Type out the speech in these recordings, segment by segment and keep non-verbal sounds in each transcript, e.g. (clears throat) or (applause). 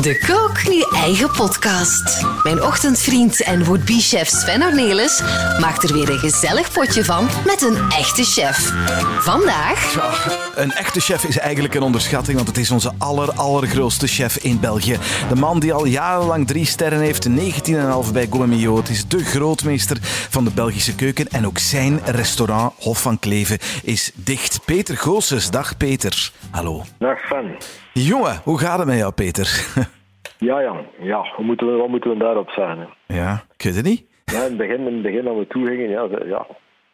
De Kook Nu Eigen Podcast. Mijn ochtendvriend en would-be-chef Sven Ornelis maakt er weer een gezellig potje van met een echte chef. Vandaag... Ja, een echte chef is eigenlijk een onderschatting, want het is onze aller, allergrootste chef in België. De man die al jarenlang drie sterren heeft, 19,5 bij Gourmillot. Het is de grootmeester van de Belgische keuken en ook zijn restaurant Hof van Kleven is dicht. Peter Goossens, dag Peter. Hallo. Dag Sven. Jongen, hoe gaat het met jou, Peter? (laughs) Ja, Jan. Ja, wat moeten we, wat moeten we daarop zeggen? Hè? Ja, ik weet het niet. Ja, in het begin, in het begin dat we toegingen, ja, ja,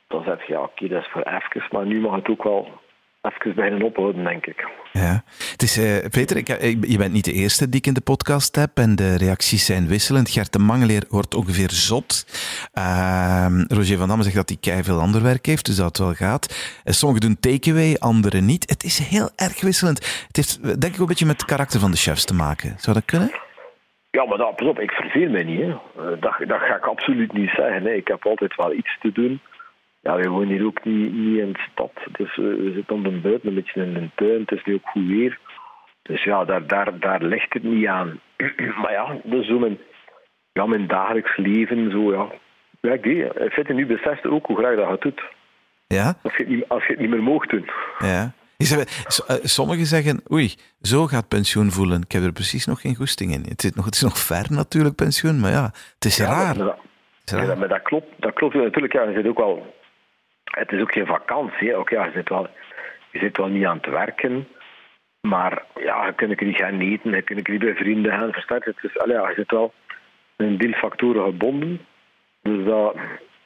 dan zeg je, ja, oké, dat is voor even, maar nu mag het ook wel even beginnen ophouden, denk ik. Ja. Het is, eh, Peter, ik, ik- je bent niet de eerste die ik in de podcast heb en de reacties zijn wisselend. Gert de Mangeleer wordt ongeveer zot. Ehm, Roger van Damme zegt dat hij kei veel ander werk heeft, dus dat het wel gaat. Eh, sommigen doen takeaway, anderen niet. Het is heel erg wisselend. Het heeft eh, denk ik ook een beetje met het karakter van de chefs te maken. Zou dat kunnen? Ja, maar dat, pas op, ik verveel me niet. Hè. Eh, Dat, dat ga ik absoluut niet zeggen. Hè. Ik heb altijd wel iets te doen. Ja, we wonen hier ook niet, niet in de stad. Dus we zitten om de buiten, een beetje in een tuin. Het is nu ook goed weer. Dus ja, daar, daar, daar ligt het niet aan. (clears throat) maar ja, dus zo mijn, ja, mijn dagelijks leven, zo ja. Ja, ik weet het. In feite, nu beseft ook hoe graag dat het doet. Ja? Als je het niet, als je het niet meer mocht doen. Ja. Eh, Sommigen zeggen, oei, zo gaat pensioen voelen. Ik heb er precies nog geen goesting in. Het is nog, het is nog ver natuurlijk, pensioen, maar ja, het is raar. Maar dat, maar dat klopt, dat klopt natuurlijk. Ja, je zit ook wel, het is ook geen vakantie. Ook, ja, je, zit wel, je zit wel niet aan het werken. Maar ja, je kunt niet gaan eten, je kunt niet bij vrienden gaan. Het is, allee, ja, je zit wel een deel factoren gebonden. Dus dat,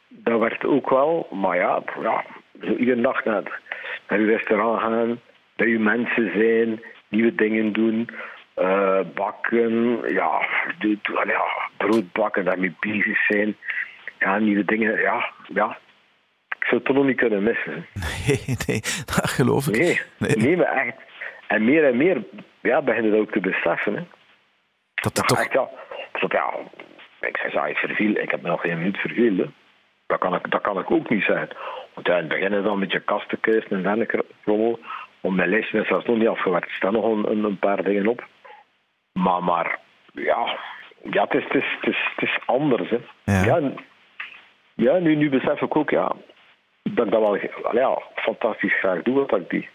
dat werkt ook wel. Maar ja, ja zo iedere dag naar, naar je restaurant gaan, bij je mensen zijn, nieuwe dingen doen. eh, bakken, ja, brood bakken, daarmee bezig zijn. Ja, nieuwe dingen, ja, ja. Zou het toch nog niet kunnen missen. Nee, (laughs) nee, dat geloof ik. Nee, Nee. nee, maar echt. En meer en meer ja, begin je dat ook te beseffen. Hè. Dat Ja, toch... echt, ja. Dat, ja, ik zeg, ja, ik verviel, ik heb me nog geen minuut verveeld. hè. Dat kan, ik, dat kan ik ook niet zeggen. Want ja, in het begin is dan een beetje kastenkeuze en dergelijke rommel. Om mijn lijstje is zelfs nog niet afgewerkt. Er staan nog een, paar dingen op. Maar, maar ja, ja het, is, het, is, het, is, het is anders. Hè. Ja. Ja, ja nu, nu besef ik ook ja, dat ik dat wel ja, fantastisch graag doe, wat ik die.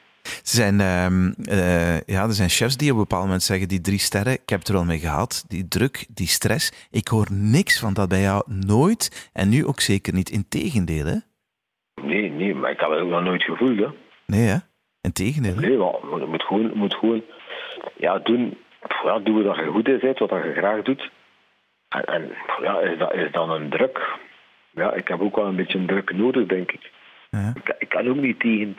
Zijn, ehm, eh, ja, er zijn chefs die op een bepaald moment zeggen, die drie sterren, ik heb het er wel mee gehad, die druk, die stress. Ik hoor niks van dat bij jou, nooit. En nu ook zeker niet. Integendeel, hè? Nee, nee, maar ik heb het ook nog nooit gevoeld. Hè. Nee, hè? Integendeel. hè? Nee, maar je moet gewoon, moet gewoon ja, doen, ja, doen wat je goed in bent, wat je graag doet. En, en ja, is, dat, is dan een druk? Ja, ik heb ook wel een beetje een druk nodig, denk ik. Ja. Ik, ik kan ook niet tegen.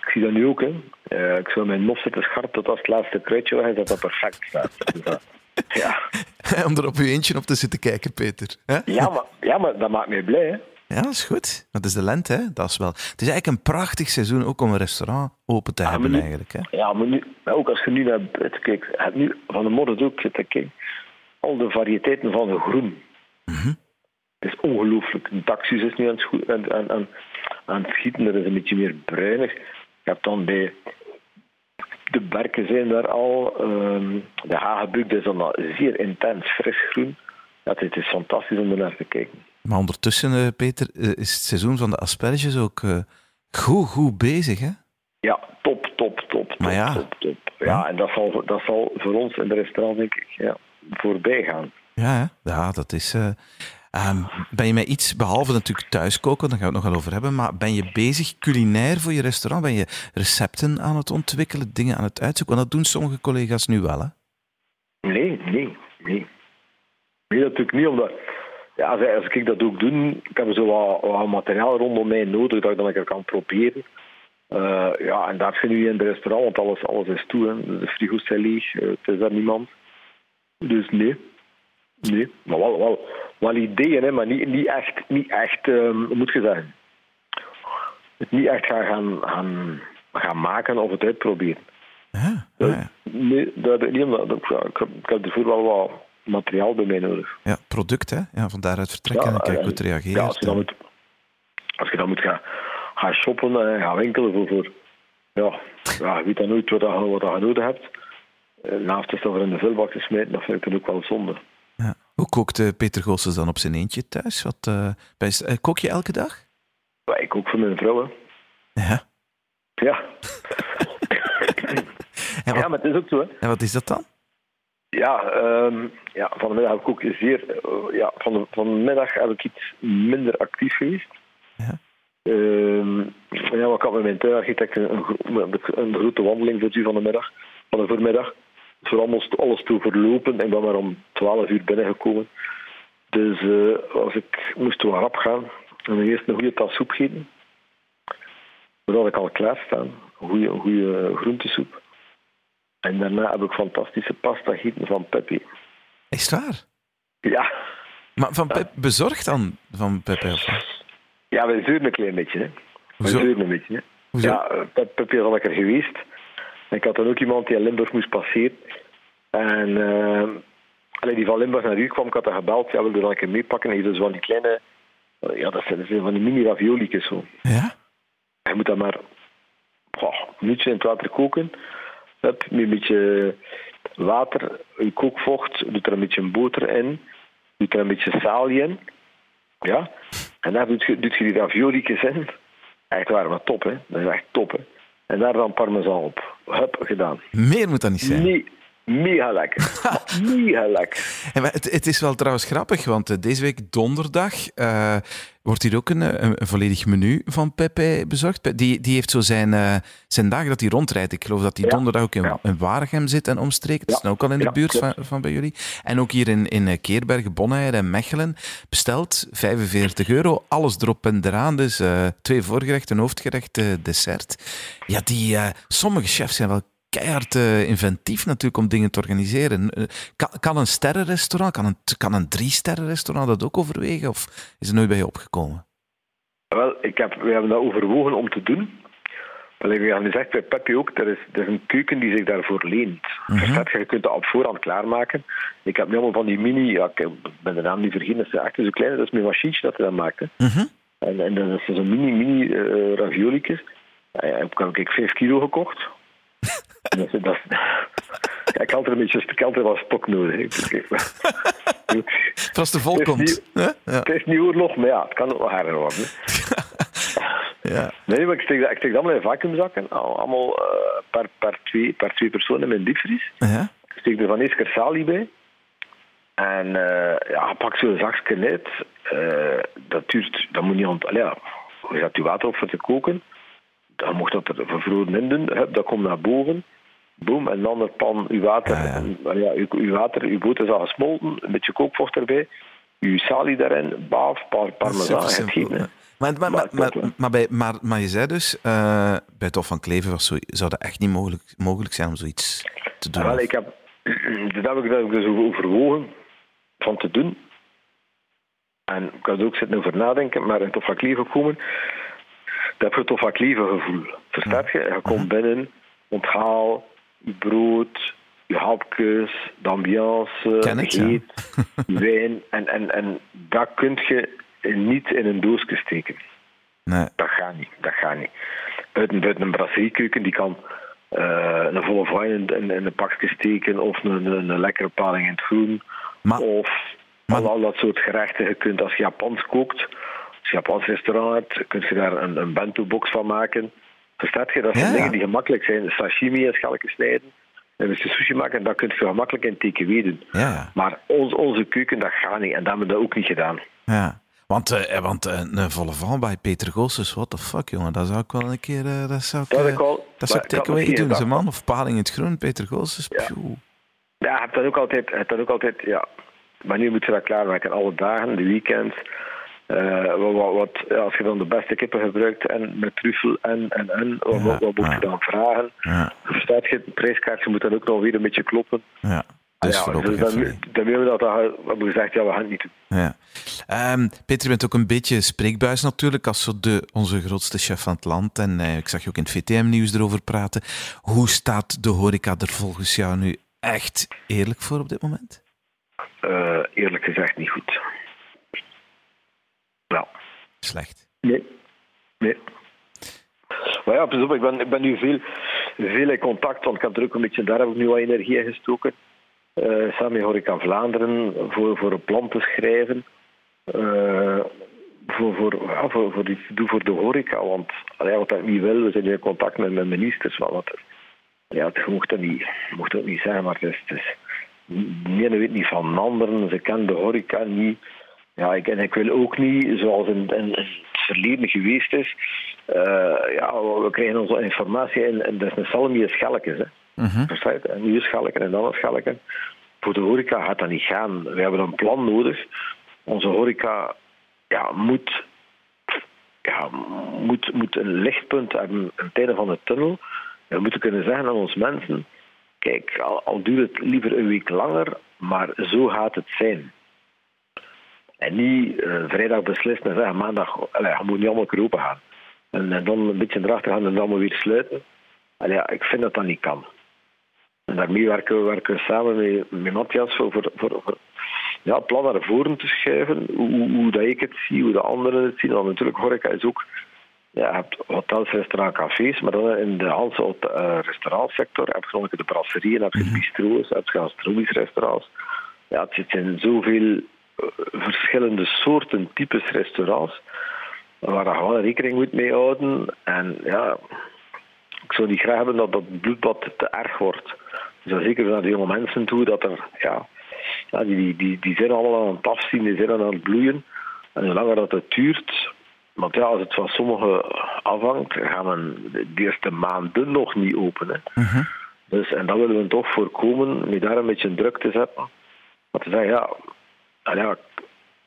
Ik zie dat nu ook, hè. Eh, ik zou mijn mos zitten scharp tot als het laatste kruidje weg dat dat perfect staat. (laughs) Dus ja. (laughs) Om er op je eentje op te zitten kijken, Peter. Hè? Ja, maar, ja, maar dat maakt mij blij, hè. Ja, dat is goed. Dat is de lente, hè? Dat is wel... Het is eigenlijk een prachtig seizoen ook om een restaurant open te hebben, nu- eigenlijk. Hè? Ja, maar, nu, maar ook als je nu naar buiten kijkt, hebt nu van de modder ook zitten kijken, al de variëteiten van de groen. Het is ongelooflijk. De taxis is nu aan het, aan, aan, aan het schieten, dat is een beetje meer bruinig. Je hebt dan bij de berken zijn daar al, ehm, de hagebuk dat is dan zeer intens fris groen. Ja, het is fantastisch om er naar te kijken. Maar ondertussen, eh, Peter, eh, is het seizoen van de asperges ook eh, goed, goed bezig, hè? Ja, top, top, top, top, Maar ja. top, top. Ja, en dat zal, dat zal voor ons in de restaurant, denk ik, ja, voorbij gaan. Ja, hè? ja dat is... ehm, ben je met iets, behalve natuurlijk thuiskoken, daar gaan we het nog wel over hebben, maar ben je bezig culinair voor je restaurant? Ben je recepten aan het ontwikkelen, dingen aan het uitzoeken? Want dat doen sommige collega's nu wel, hè? Nee, nee, nee. Nee, natuurlijk niet, omdat... Ja, als, ik dat ook doe, ik heb zo wat, materiaal rondom mij nodig dat ik dan kan proberen. Eh, ja, en daar vind je in het restaurant, want alles, alles is toe. Hè. De frigo's zijn leeg, eh, het is daar niemand. Dus nee. Nee, maar wel, wel, wel ideeën, hè, maar niet, niet echt, niet echt ehm, hoe moet je zeggen, het niet echt gaan, gaan, gaan, gaan maken of het uitproberen. Ja, ja, ja. Nee, dat heb ik niet, omdat ik, ik, heb, ervoor wel wat materiaal bij mij nodig. Ja, product, hè? Ja, van daaruit vertrekken en kijken hoe het reageert. Ja, als je dan moet, als je dan moet gaan, gaan shoppen en gaan winkelen voor, voor ja, ja, je weet dan nooit wat, je- wat je nodig hebt. naast de stoffer in de vulbak te smijten, dat vind ik dan ook wel zonde. Ja. Hoe kookt uh, Peter Goossens dan op zijn eentje thuis? Wat, uh, bij, uh, kook je elke dag? Ja, ik kook voor mijn vrouw. Ja. Ja. (laughs) wat, ja, maar het is ook zo. Hè. En wat is dat dan? Ja, um, ja van de middag heb ik ook zeer. ja, van, de, van de middag heb ik iets minder actief geweest. Ja. Um, ja, ik had met mijn tuinarchitect een, een, een, grote wandeling voor u van de middag, van de voormiddag. Dus voor alles, alles toe verlopen. Ik ben maar om 12 uur binnengekomen. Dus uh, als ik moest wel rap gaan en eerst een goede tas soep gegeten. Dat had ik al klaarstaan. Een goede, een goede groentesoep. En daarna heb ik fantastische pasta gegeten van Pepe. Is het waar? Ja. Maar van Pep, bezorgd dan van Pepe? Of? Ja, wij zeuren een klein beetje. Hè. Hoezo? zeuren een beetje. Hè. Hoezo? Ja, Pepe is al lekker geweest. En ik had dan ook iemand die in Limburg moest passeren. En uh, die van Limburg naar u kwam, ik had haar gebeld. Ja, wilde dan een keer meepakken. En dus van die kleine... Ja, dat zijn, dat zijn van die mini raviolietjes zo. Ja? Je moet dat maar oh, een minuutje in het water koken. Hup, met een beetje water, je kookvocht, doet er een beetje boter in, doet er een beetje salie in. Ja? En daar doet je, doet je die raviolietjes in. Echt waar, maar top, hè. Dat is echt top, hè. En daar dan parmesan op. Hup, gedaan. Meer moet dat niet zijn. Me mega lekker. (laughs) mega lekker. En het, het, is wel trouwens grappig, want uh, deze week donderdag uh, wordt hier ook een, een, een, volledig menu van Pepe bezorgd. Die, die heeft zo zijn, uh, zijn dagen dat hij rondrijdt. Ik geloof dat hij Ja. donderdag ook in, Ja. in Waregem zit en omstreken. Dat is nou ook al in de buurt van, van bij jullie. En ook hier in, in Keerbergen, Bonneir en Mechelen. Besteld, 45 euro, alles erop en eraan. Dus eh, twee voorgerechten, een hoofdgerecht, eh, dessert. Ja, die, eh, sommige chefs zijn wel keihard eh, inventief natuurlijk om dingen te organiseren. Eh, kan, kan een sterrenrestaurant, kan een, kan een drie-sterrenrestaurant dat ook overwegen? Of is het nooit bij je opgekomen? Wel, ik heb, we hebben dat overwogen om te doen. Wel, ik heb gezegd bij Pepe ook, er is, er is een keuken die zich daarvoor leent. Verstaat je, je kunt dat op voorhand klaarmaken. Ik heb nu allemaal van die mini, ja, ik ben de naam niet vergeten, dat is echt zo klein, dat is mijn machientje dat hij dat maakt. Mhm. En, en dat is zo'n mini, mini uh, raviolietjes. Ja, ja, heb ik 5 kilo gekocht. Dat, dat, ja, ik had er een beetje ik had er wel stok nodig. ik- Als de Het is niet-? Ja. Het is niet oorlog, maar ja, het kan ook wel harder worden. Ja. Nee, maar ik steek ik steek dat allemaal in vacuümzakken. Al- Allemaal eh, per, per, twee, per twee personen in mijn diepvries. Ja. Ik steek er van eerst keer salie bij. En eh, ja, pak zo'n zakje uit. Eh, dat duurt, dat moet niet ont... Allee, ja, je zet je water op voor te koken. Dan mocht dat er vervroren in doen. Hup, dat komt naar boven. Boom, en dan de pan, uw water. Ja, ja. Ja, uw, uw water, uw boter is al gesmolten. Een beetje kookvocht erbij. Uw salie daarin. Baaf, paar en het. Maar, maar, maar, Maar maar, top, hè. maar, bij, maar, maar je zei dus, eh, bij Tof van Kleven was zo, zou dat echt niet mogelijk, mogelijk zijn om zoiets te doen. Wel, ik heb, (clears throat) dat heb ik, dat heb ik dus overwogen van te doen. En ik had er ook zitten over nadenken, maar in Tof van Kleven komen, dat heb je Tof van Kleven gevoel. Verstaat je? Je komt binnen, onthaal, je brood, je hapjes, de ambiance, ik, ja. wijn. En, en, en dat kun je niet in een doosje steken. Nee. Dat gaat niet, dat gaat niet. Buiten, buiten een brasserie-keuken, die kan eh, een volle wijn in, in, in een pakje steken of een, een, een lekkere paling in het groen. Maar- of maar- al, al dat soort gerechten. Je kunt als je Japans kookt, als je Japans restaurant hebt, kun je daar een, een bento-box van maken. Verstaat je? Dat zijn Ja, dingen die gemakkelijk zijn. Sashimi in schalken snijden. En als je sushi maakt, dat kun je gemakkelijk in TKW doen. Ja. Maar ons, onze keuken, dat gaat niet. En dat hebben we dat ook niet gedaan. ja. Want, eh, want eh, een volle val bij Peter Goossens, what the fuck, jongen. Dat zou ik wel een keer... eh, dat zou ik, Dat eh, heb ik al- dat zou takeaway doen, ze man. Of paling in het groen, Peter Goossens. Ja. Ja, je hebt dat ook altijd, je hebt dat ook altijd ja. Maar nu moet je dat klaarmaken, alle dagen, de weekends. Eh, wat, wat, als je dan de beste kippen gebruikt en met truffel en en en, wat, Ja, wat, moet je dan vragen? Ja, Verstaat je, het prijskaartje moet dan ook nog weer een beetje kloppen. ja. Dus ja, dus dan, dan willen we dat, we hebben gezegd, ja, we gaan het niet doen. Ja. Ehm, Peter, je bent ook een beetje spreekbuis natuurlijk, als zo de, onze grootste chef van het land. En eh, ik zag je ook in het VTM-nieuws erover praten. Hoe staat de horeca er volgens jou nu echt eerlijk voor op dit moment? Eh, eerlijk gezegd niet goed. Nou, Slecht. nee. Nee. Maar ja, pas op, ik ben, ik ben nu veel, veel in contact, want ik heb er ook een beetje, daar heb ik nu wat energie in gestoken. Uh, samen met Horeca Vlaanderen voor, voor een plan te schrijven. Uh, voor, voor, ja, voor, voor iets te doen voor de horeca. Want allee, wat ik niet wil, we zijn in contact met mijn ministers. Wat ja, het mocht dat niet, mocht dat niet zeggen, maar het is, het is de ene weet niet van anderen. Ze kennen de horeca niet. Ja, ik, en ik wil ook niet, zoals in, in, het verleden geweest is, uh, ja, we krijgen onze informatie en, en dat is een en schelkjes. Hè. Mm En nu schelken en dan een schelken. Voor de horeca gaat dat niet gaan. We hebben een plan nodig. Onze horeca ja, moet, ja, moet, moet een lichtpunt hebben aan het einde van de tunnel. We moeten kunnen zeggen aan onze mensen: kijk, al, al duurt het liever een week langer, maar zo gaat het zijn. En niet uh, vrijdag beslissen en zeggen maandag, allez, je moet niet allemaal open gaan. En, en, dan een beetje erachter gaan en dan maar weer sluiten. Allee, ja, ik vind dat dat niet kan. En daarmee werken we, werken we samen met, met Matthias voor, voor, voor, ja, het plan naar voren te schuiven. Hoe, hoe, dat ik het zie, hoe de anderen het zien. Want natuurlijk, horeca is ook... Ja, je hebt hotels, restaurants, cafés, maar dan in de Hanse uh, restaurantsector heb je de brasserieën, heb je mhm. bistro's, heb je gastronomische restaurants. Ja, het zijn zoveel eh, verschillende soorten, types restaurants, waar je gewoon rekening moet mee houden. En ja, ik zou niet graag hebben dat dat bloedbad te erg wordt. Dus zeker naar de jonge mensen toe, dat er, ja, ja die, die, die zijn allemaal aan het afzien, die zijn aan het bloeien. En hoe langer dat het duurt, want ja, als het van sommigen afhangt, gaan we de eerste maanden nog niet openen. Mhm. Dus, en dat willen we toch voorkomen, met daar een beetje druk te zetten. Maar te zeggen, ja, ja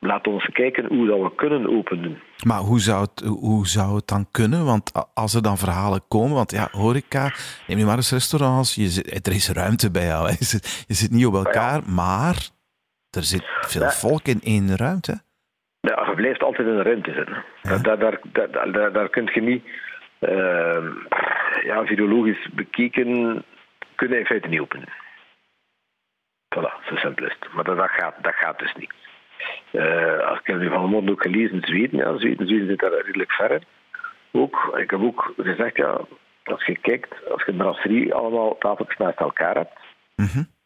laat ons kijken hoe dat we kunnen openen. Maar hoe zou, het, hoe zou het dan kunnen? Want als er dan verhalen komen, want ja, horeca, neem je maar eens restaurants, je zit, er is ruimte bij jou. (laughs) Je zit, je zit niet op elkaar, maar er zit veel volk in één ruimte. Ja, je blijft altijd in een ruimte zitten. Daar, daar, daar, daar, daar kun je niet, uh, ja, virologisch bekeken, kunnen in feite niet openen. Voilà, zo simpel is het. Maar dat, dat, gaat, dat gaat dus niet. Uh, als ik nu van de mond ook gelezen, Zweden, ja, Zweden, Zweden zit daar redelijk ver Ook, ik heb ook gezegd, ja, als je kijkt, als je brasserie allemaal tafeltjes naast elkaar hebt, mm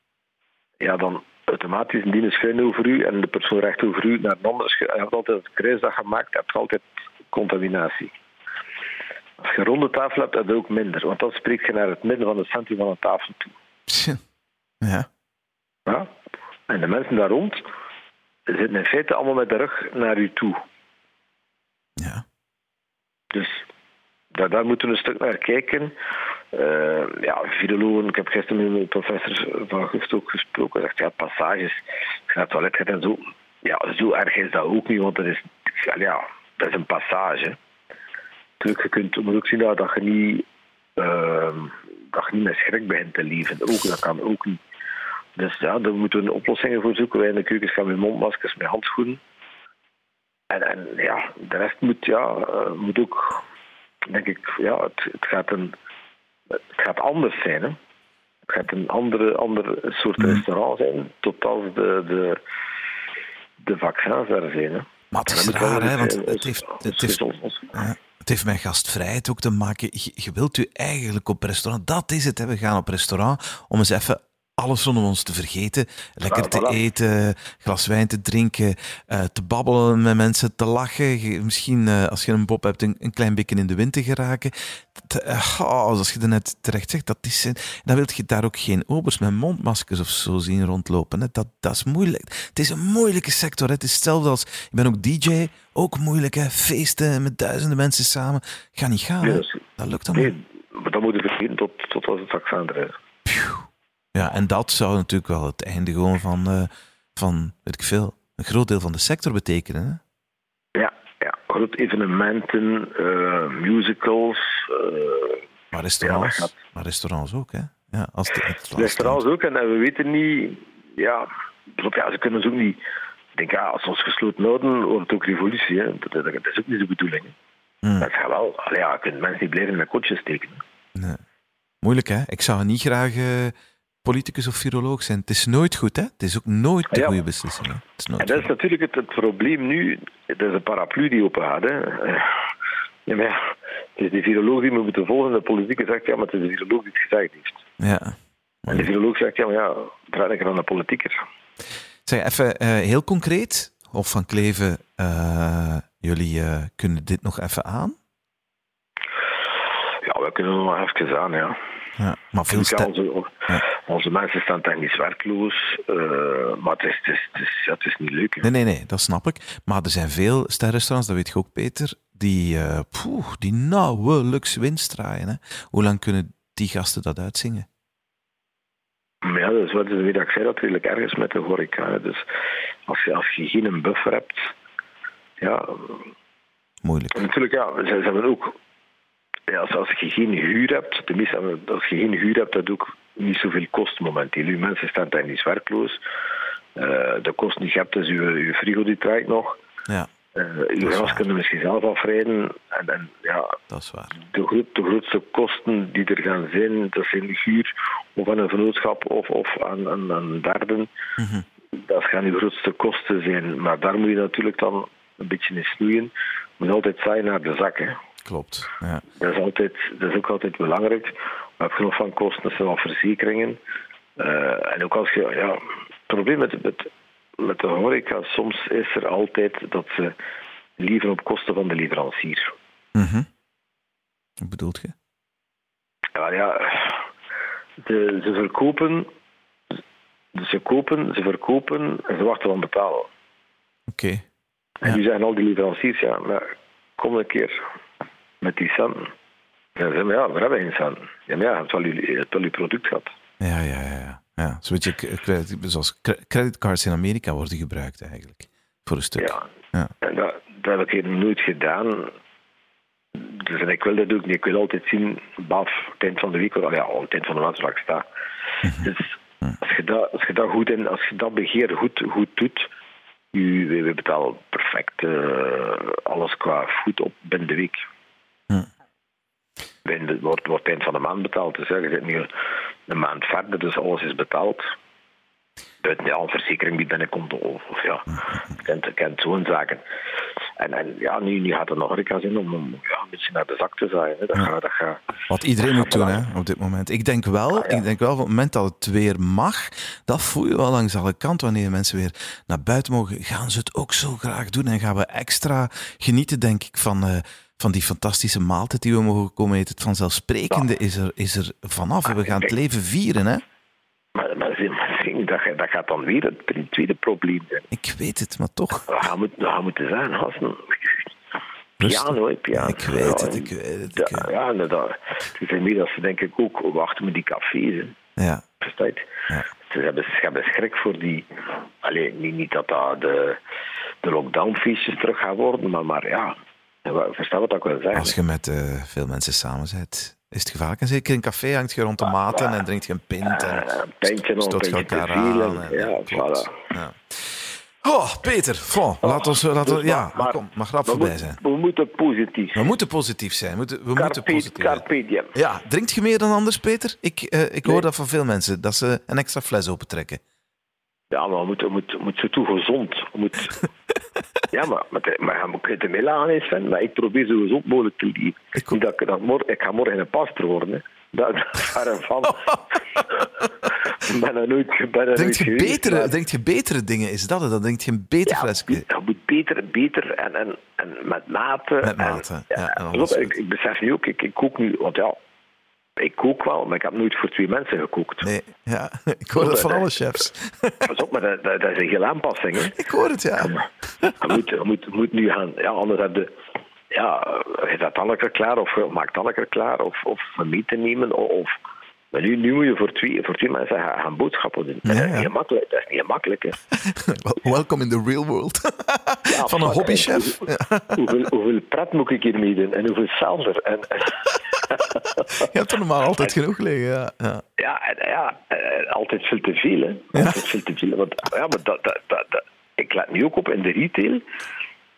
ja, dan automatisch een die schuin over u en de persoon recht over u naar een ander. Je hebt altijd het kruisdag gemaakt, je hebt altijd contaminatie. Als je een ronde tafel hebt, heb je ook minder, want dan spreekt je naar het midden van het centrum van de tafel toe. Ja. Ja. En de mensen daar rond, zitten in feite allemaal met de rug naar u toe. Ja. Dus daar, daar moeten we een stuk naar kijken. Uh, ja, virologen, ik heb gisteren met de professor van Gust ook gesproken. Zegt, ja, passages, naar het toilet gaat en zo. Ja, zo erg is dat ook niet, want dat is, ja, dat is een passage. Natuurlijk, je kunt moet ook zien dat, dat je niet, uh, dat je niet met schrik begint te leven. Ook, dat kan ook niet. Dus ja, daar moeten we oplossingen voor zoeken. Wij in de keukens gaan met mondmaskers, met handschoenen. En, en ja, de rest moet, ja, uh, moet ook, denk ik, ja, het, het, gaat, een, het gaat anders zijn. Hè. Het gaat een andere, andere soort mm. restaurant zijn, tot als de, de, de vaccins er zijn. Hè. Maar het is raar, hè, want het heeft, het heeft, het heeft met gastvrijheid ook te maken. Je, je wilt u eigenlijk op restaurant, dat is het, hè. we gaan op restaurant om eens even alles rondom ons te vergeten. Lekker te eten, glas wijn te drinken, uh, te babbelen met mensen, te lachen. Misschien, uh, als je een bob hebt, een, een, klein beetje in de wind te geraken. Te, uh, oh, zoals je er net terecht zegt, dat is, dan wil je daar ook geen obers met mondmaskers of zo zien rondlopen. Dat, dat is moeilijk. Het is een moeilijke sector. Het is hetzelfde als, ik ben ook DJ, ook moeilijk. Hè. Feesten met duizenden mensen samen. Ga niet gaan. dat, lukt dan nee, maar dan moet je vergeten tot, tot als het vaccin er is. Ja, en dat zou natuurlijk wel het einde gewoon van, uh, van weet ik veel, een groot deel van de sector betekenen. Hè? Ja, ja, groot evenementen, uh, musicals. Uh, maar restaurants, ja, maar restaurants ook, hè? Ja, als de, restaurants ook, en we weten niet, ja, ja, ze kunnen ze ook niet. Ik denk, ja, als we ons gesloten houden, wordt het ook revolutie. Hè? Dat, dat, dat is ook niet de bedoeling. Hmm. Dat gaat wel. Allee, ja, je kunt mensen niet blijven met kotjes steken. Nee. Moeilijk, hè? Ik zou niet graag politicus of viroloog zijn. Het is nooit goed, hè? Het is ook nooit de goede beslissing. Hè? Het is nooit en dat is natuurlijk het, het, probleem nu. Dat is een paraplu die open gaat. Hè. Ja, maar ja, het is de viroloog die me moeten volgen. De politieke zegt, ja, maar het is de viroloog die het gezegd heeft. Ja. En de viroloog zegt, ja, maar ja, draai ik aan de politieker. Zeg, even uh, heel concreet. Of van Kleven, uh, jullie uh, kunnen dit nog even aan? Ja, we kunnen nog even aan, ja. Ja, maar veel onze, ja. onze, mensen staan technisch werkloos, uh, maar het is, het, is, het, is, ja, het is niet leuk. Hè. Nee, nee, nee, dat snap ik. Maar er zijn veel sterrestaurants, dat weet je ook, Peter, die, uh, poeh, die nauwelijks winst draaien. Hè. Hoe lang kunnen die gasten dat uitzingen? Ja, dat is wat ik zei, dat redelijk ergens met de horeca. Dus als je, als je geen buffer hebt, ja... Moeilijk. Natuurlijk, ja, ze, ze hebben ook ja, als, als je geen huur hebt, tenminste als je geen huur hebt, dat ook niet zoveel kost momenteel. Uw mensen staan technisch werkloos. Uh, de kosten die je hebt, is uw, uw frigo die draait nog. Ja. Uh, uw gas kunnen misschien zelf afrijden. En, en, ja, dat is waar. De, gro de, grootste kosten die er gaan zijn, dat zijn de huur of aan een vennootschap of, of aan, aan, aan derden. Mm -hmm. Dat gaan de grootste kosten zijn. Maar daar moet je natuurlijk dan een beetje in snoeien. Je moet altijd zijn naar de zakken. Klopt. Ja. Dat, is altijd, dat is ook altijd belangrijk. We hebben genoeg van kosten, zijn wel verzekeringen. Uh, en ook als je, ja, het probleem met, met, met de horeca, soms is er altijd dat ze liever op kosten van de leverancier. Mm -hmm. Wat bedoelt je? Ja, ja de, ze verkopen, dus ze kopen, ze verkopen en ze wachten van betalen. Oké. Okay. En Ja. nu zeggen al die leveranciers, ja, maar kom een keer met die centen. En ja, we hebben geen centen. Ja, maar ja, je hebt wel je, je, hebt wel je product gehad. Ja, ja, ja. ja. ja. Zoals, je, credit, zoals creditcards in Amerika worden gebruikt eigenlijk, voor een stuk. Ja, ja. en dat, dat heb ik nooit gedaan. Dus en ik wil dat ook niet. Ik wil altijd zien, baf, het eind van de week, of ja, aan het eind van de maand waar ik sta. Dus als je dat, als je dat goed en als je dat beheer goed, goed doet, u, we, we betalen perfect uh, alles qua voet op binnen de week. De, wordt, wordt eind van de maand betaald. Dus ja, je zit nu een maand verder, dus alles is betaald. Buiten ja, een verzekering die binnenkomt, of, of ja, kent, kent zo'n zaken. En, en ja, nu, nu gaat er nog een zin om, om ja, een beetje naar de zak te zaaien. Hè. Dat Ja. gaat, dat gaat, Wat iedereen moet doen hè, op dit moment. Ik denk wel, Ah, ja. ik denk wel, op het moment dat het weer mag, dat voel je wel langs alle kanten. Wanneer mensen weer naar buiten mogen, gaan ze het ook zo graag doen. En gaan we extra genieten, denk ik, van, eh, van die fantastische maaltijd die we mogen komen eten. Het vanzelfsprekende is, er, is er vanaf. We gaan het leven vieren, hè. maar, maar, (laughs) dat, gaat- dat gaat dan weer het tweede probleem zijn. Ik weet het, maar toch. Gaan moeten, we gaan moeten zijn, gasten. Piano, hè, piano. Ik weet het, ik weet het. ik- Ja, ja inderdaad. Het is meer dat ze denk ik ook wachten met die cafés. Hè. ja. Versta je? Ja. Ze hebben, ze hebben schrik voor die... Allee, niet, niet dat dat de, de lockdownfeestjes terug gaan worden, maar, maar ja... Versta wat ik wil zeggen? Als je met eh, veel mensen samen bent, is het gevaarlijk. En zeker in een café hangt je rond de maten en drinkt je een pint. En Eh, een pintje nog, een elkaar aan. en- Ja, klopt. voilà. Ja. Oh, Peter, bon, laat ons, laat ons, Dus ja, maar- kom, mag rap voorbij zijn. We moeten positief. We moeten positief zijn. We moeten, we moeten positief zijn. carpe diem. Ja, drinkt je meer dan anders, Peter? Ik, eh, ik hoor dat van veel mensen, dat ze een extra fles opentrekken. Ja, maar we moeten, we moeten toe gezond. We moeten... (laughs) ja, maar, maar, maar je kunt mee lachen, hè, Sven, maar ik probeer zo gezond mogelijk te leven. Ik Niet dat ik, dat morgen, ik ga morgen een pastor worden. Hè. Dat, dat is ver en van. Ik (laughs) ben er nooit, ben er Drinkt je, betere, maar- drinkt je betere dingen? Is dat het? Dan drinkt je een beter Ja, flesje. je moet beter, beter en, en, en met mate. Met en- mate, ja, en alles op, goed. ik, ik besef nu ook, ik, ik kook nu, want ja, ik kook wel, maar ik heb nooit voor twee mensen gekookt. Nee, ja, (laughs) ik hoor dat van alle chefs. (laughs) Pas op, maar dat, dat, dat is een hele aanpassing. Hè. Ik hoor het, ja. Je moet, je moet, je moet nu gaan, ja, anders heb je, ja, je zet Anneke klaar of maakt Anneke klaar of, of te nemen of, maar nu, nu moet je voor twee, voor twee mensen gaan, gaan boodschappen doen. Dat Ja, is ja. niet gemakkelijk. Dat is niet. (laughs) Wel- Welcome in the real world. Ja, Van een hobbychef. Hoeveel, hoeveel pret moet ik hier meedoen en hoeveel zelder? En, en, Je hebt er normaal altijd genoeg liggen, ja. ja. ja, ja, altijd veel te veel. Hè. Altijd veel te veel. Want, ja, maar dat, dat, dat, dat- ik let nu ook op in de retail.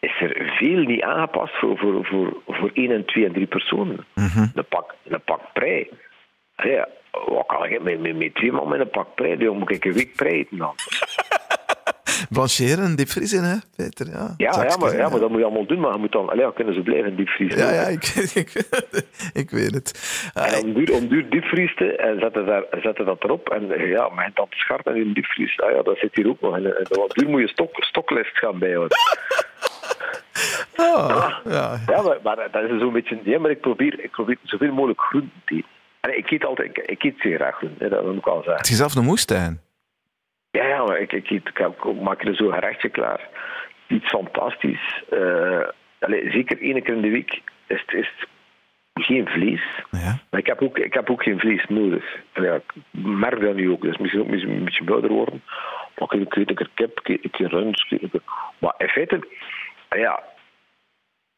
Is er veel niet aangepast voor, voor, voor, voor één en twee en drie personen? Mhm. Een pak, een pak prei. Ja, wat kan ik met, met, met twee man met een pak prei doen? Moet ik een week prei eten dan? (laughs) Blancheren en diepvriezen, hè, Peter? Ja, Ja, ja, maar, ja, maar dat moet je allemaal doen. Maar je moet dan, allee, dan kunnen ze blijven diepvriezen. Ja, ja, ik, (laughs) ik, ik weet het. En Ah, om duur, om duur diepvriezen en zetten, daar, zetten dat erop. En eh, ja, maar dan te scharp en in diepvries. Ah, ja, dat zit hier ook nog. En, en duur moet je stok, stoklist gaan bijhouden. (laughs) ah, ja. Ja, maar, maar dat is zo'n beetje... Ja, maar ik probeer, ik probeer zoveel mogelijk groenten te eten. En ik eet altijd... Ik, ik eet zeer graag groenten, hè, dat moet ik wel zeggen. Het is zelf een moestuin. Ja, ja, maar ik, ik, eet, ik, heb- ik maak er zo'n gerechtje klaar. Iets fantastisch. Eh, allee, zeker één keer in de week is het, is het geen vlees. Ja. Maar ik heb ook, ik heb ook geen vlees nodig. En ja, ik merk dat nu ook. Dus misschien ook een beetje ouder worden. Maar ik eet een keer kip, ik een keer rund. ik Maar in feite, ja,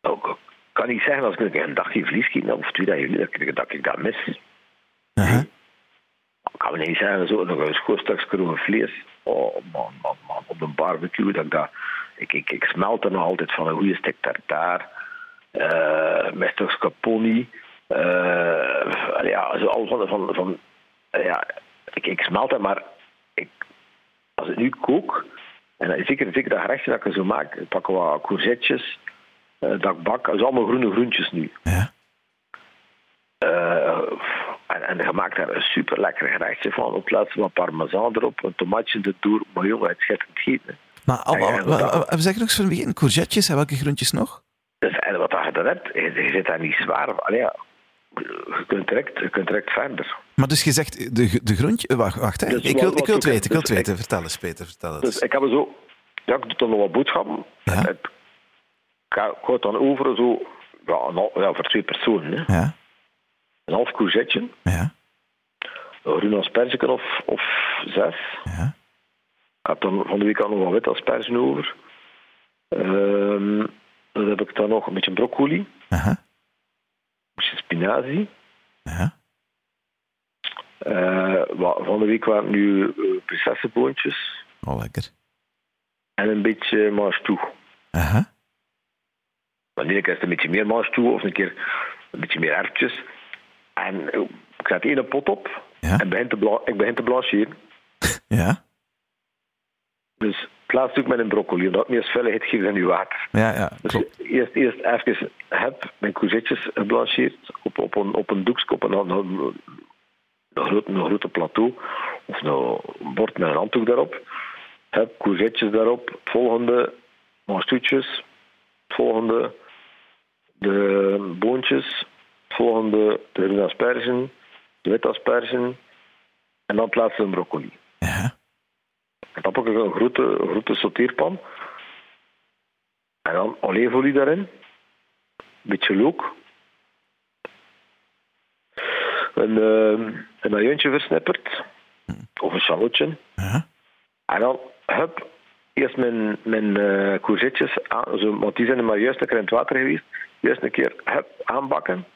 ik kan niet zeggen als ik een dag geen vlees eet, of twee dagen dat ik, dat ik dat mis. Ik kan me niet zeggen, zo, nog een kroeg vlees oh, maar, maar, maar op een barbecue. Dat ik, dat, ik, ik, ik smelt er nog altijd van een goede stuk tartaar, eh met stuk scaponi. eh, ja, zo al van, van, van ja, ik, ik smelt het, maar ik, als ik nu kook, en zeker, zeker dat gerechtje dat ik zo maak, ik pak wat courgettes, eh, dat ik bak, dat is allemaal groene groentjes nu. Ja. Eh, en, je maakt daar een super lekker gerechtje van. Op plaats wat parmesan erop, een tomatje erdoor. Maar jongen, het schitterend gegeten. Maar al- we zeggen nog eens van het begin, courgettes en welke groentjes nog? Dus en wat je dan hebt, je, je zit daar niet zwaar van. Allee, ja, je, kunt direct, je kunt direct verder. Maar dus je zegt, de, de groentje... Wacht, wacht hè. Dus ik wil, ik wil het weten, ik wil het dus weten. Vertel eens, Peter, vertel het Dus ik heb zo... Ja, ik doe dan nog wat boodschappen. Ja. Ik, ik ga- ik houd dan over zo... Ja, ja, voor twee personen. Hè. Ja, Een half courgette, ja, groen of, of zes. ja. Ik heb dan van de week al nog wat wit asperge over. Ehm, dan heb ik dan nog een beetje broccoli, Aha, een beetje spinazie. ja. Eh, wat- van de week waren nu uh, prinsessenboontjes Oh, lekker. en een beetje mange toe. Aha, Maar de ene keer is het een beetje meer mange toe of een keer een beetje meer erwtjes. En ik zet één pot op Ja. en begin te ik begin te blancheren. (laughs) ja, Dus het laatste doe ik met een broccoli, omdat het meer vulligheid geeft dan uw water. ja, ja, Dus eerst, eerst even heb mijn courgettes geblancheerd op, op, een, op een doekje, op een, een, een grote plateau of een bord met een handdoek daarop. Heb courgettes daarop. Het volgende, manstoetjes. Het volgende, de boontjes. Volgende, de groene aspergen. De witte aspergen. En dan het laatste een broccoli. Ja, En dan pak ik een grote, een grote sauteerpan. En dan olijfolie daarin. Een beetje look. Een, uh, een ajuintje versnipperd. Of een shallotje. ja, En dan, hup, eerst mijn, mijn eh courgettes, aan, zo, want die zijn er maar juist een keer in het water geweest. Juist een keer hup, aanbakken.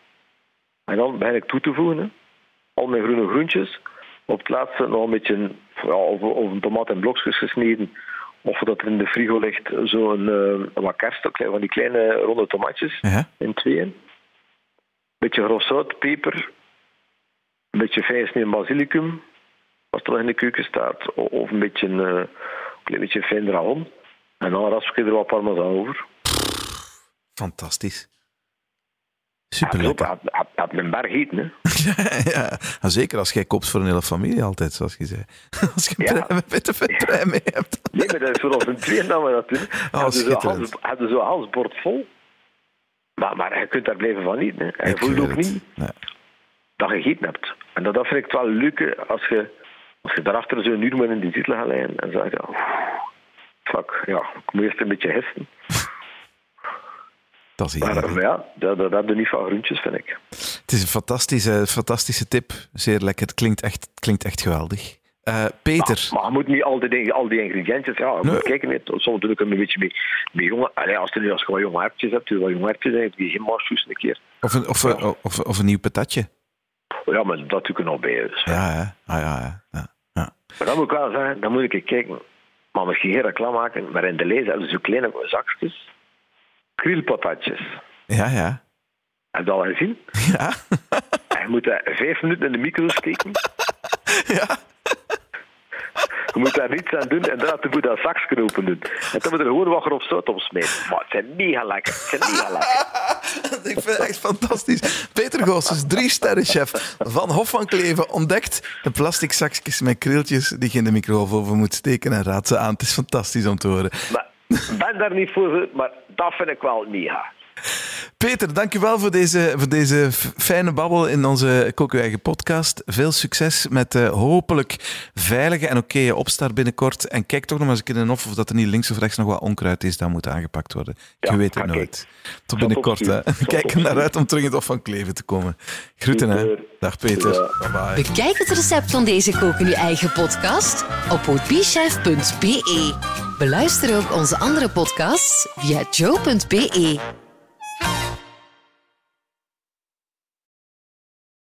En dan begin ik toe te voegen. hè. Al mijn groene groentjes. Op het laatste nog een beetje, ja, of, of een tomaat in blokjes gesneden. Of dat er in de frigo ligt, zo'n eh wat kerst, van die kleine ronde tomatjes ja. in tweeën. Beetje grof zout, peper. Een beetje fijn gesneden basilicum, als het nog in de keuken staat. Of een beetje, eh, een klein beetje fijn dragon. En dan rasp ik er wat parmesan over. Fantastisch. Ja, Super lekker. had, had, had berg eten, hè. (laughs) ja, ja, zeker als jij koopt voor een hele familie altijd, zoals je zei. (laughs) Als je Ja. een witte vetprei mee hebt. Nee, maar dat is vooral een we dat doen. Hadden zo schitterend. hals- Hadden zo'n halsbord vol. Maar, maar je kunt daar blijven van eten. Hè. Je Ik voelt ook niet Nee. dat je gegeten hebt. En dat, dat vind ik wel leuk, als je, als je daarachter zo'n uur met in die titel gaat liggen en zeg je, "Oeh, fuck, ja, ik moet eerst een beetje hesten. Dat is Maar, heerlijk. maar ja, dat, dat heb je niet van groentjes, vind ik. Het is een fantastische, fantastische tip. Zeer lekker. Het klinkt echt, het klinkt echt geweldig. Eh, Peter. Maar je moet niet al die, al die ingrediëntjes, ja, je Nee. moet kijken, nee, soms doe ik hem een beetje mee, mee jonge, allee, als, je nu, als je wat jonge hertjes hebt, doe wat jonge hertjes, dan heb je geen marsjoes een keer. Of een, of, of, of een nieuw patatje. Ja, maar dat doe ik er nog bij. Dus. Ja, hè. Ah, ja, ja. ja. ja. Maar dan moet ik wel zeggen, dan moet ik kijken, maar misschien geen reclame maken, maar in de lees hebben ze zo kleine zakjes, krielpatatjes. Ja, ja. Heb je dat al gezien? Ja. (laughs) En je moet dat vijf minuten in de micro steken. (laughs) ja. Je moet daar niets aan doen en daarna moet je dat zaksknopen doen. En dan moet je er gewoon wat grof zout op smeten. Maar het zijn mega lekker. Het zijn mega lekker. (laughs) Ik vind het echt fantastisch. Peter Goossens, drie sterrenchef van Hof van Kleven, ontdekt de plastic zakjes met krieltjes die je in de microgolf moet steken en raadt ze aan. Het is fantastisch om te horen. Maar (laughs) ben daar niet voor, maar dat vind ik wel mega. Peter, dankjewel voor deze, voor deze fijne babbel in onze Kook Uw Eigen podcast. Veel succes met uh, hopelijk veilige en oké opstart binnenkort. En kijk toch nog eens een keer in of of dat er niet links of rechts nog wat onkruid is dat moet aangepakt worden. Ja, Je weet het nooit. Tot binnenkort. Hè. (laughs) Kijk er naar uit om terug in het Hof van Kleven te komen. Groeten, hè. Dag Peter. Ja. Bye bye. Bekijk het recept van deze Kook uw eigen podcast op woordbichef.be. Beluister ook onze andere podcasts via joe.be.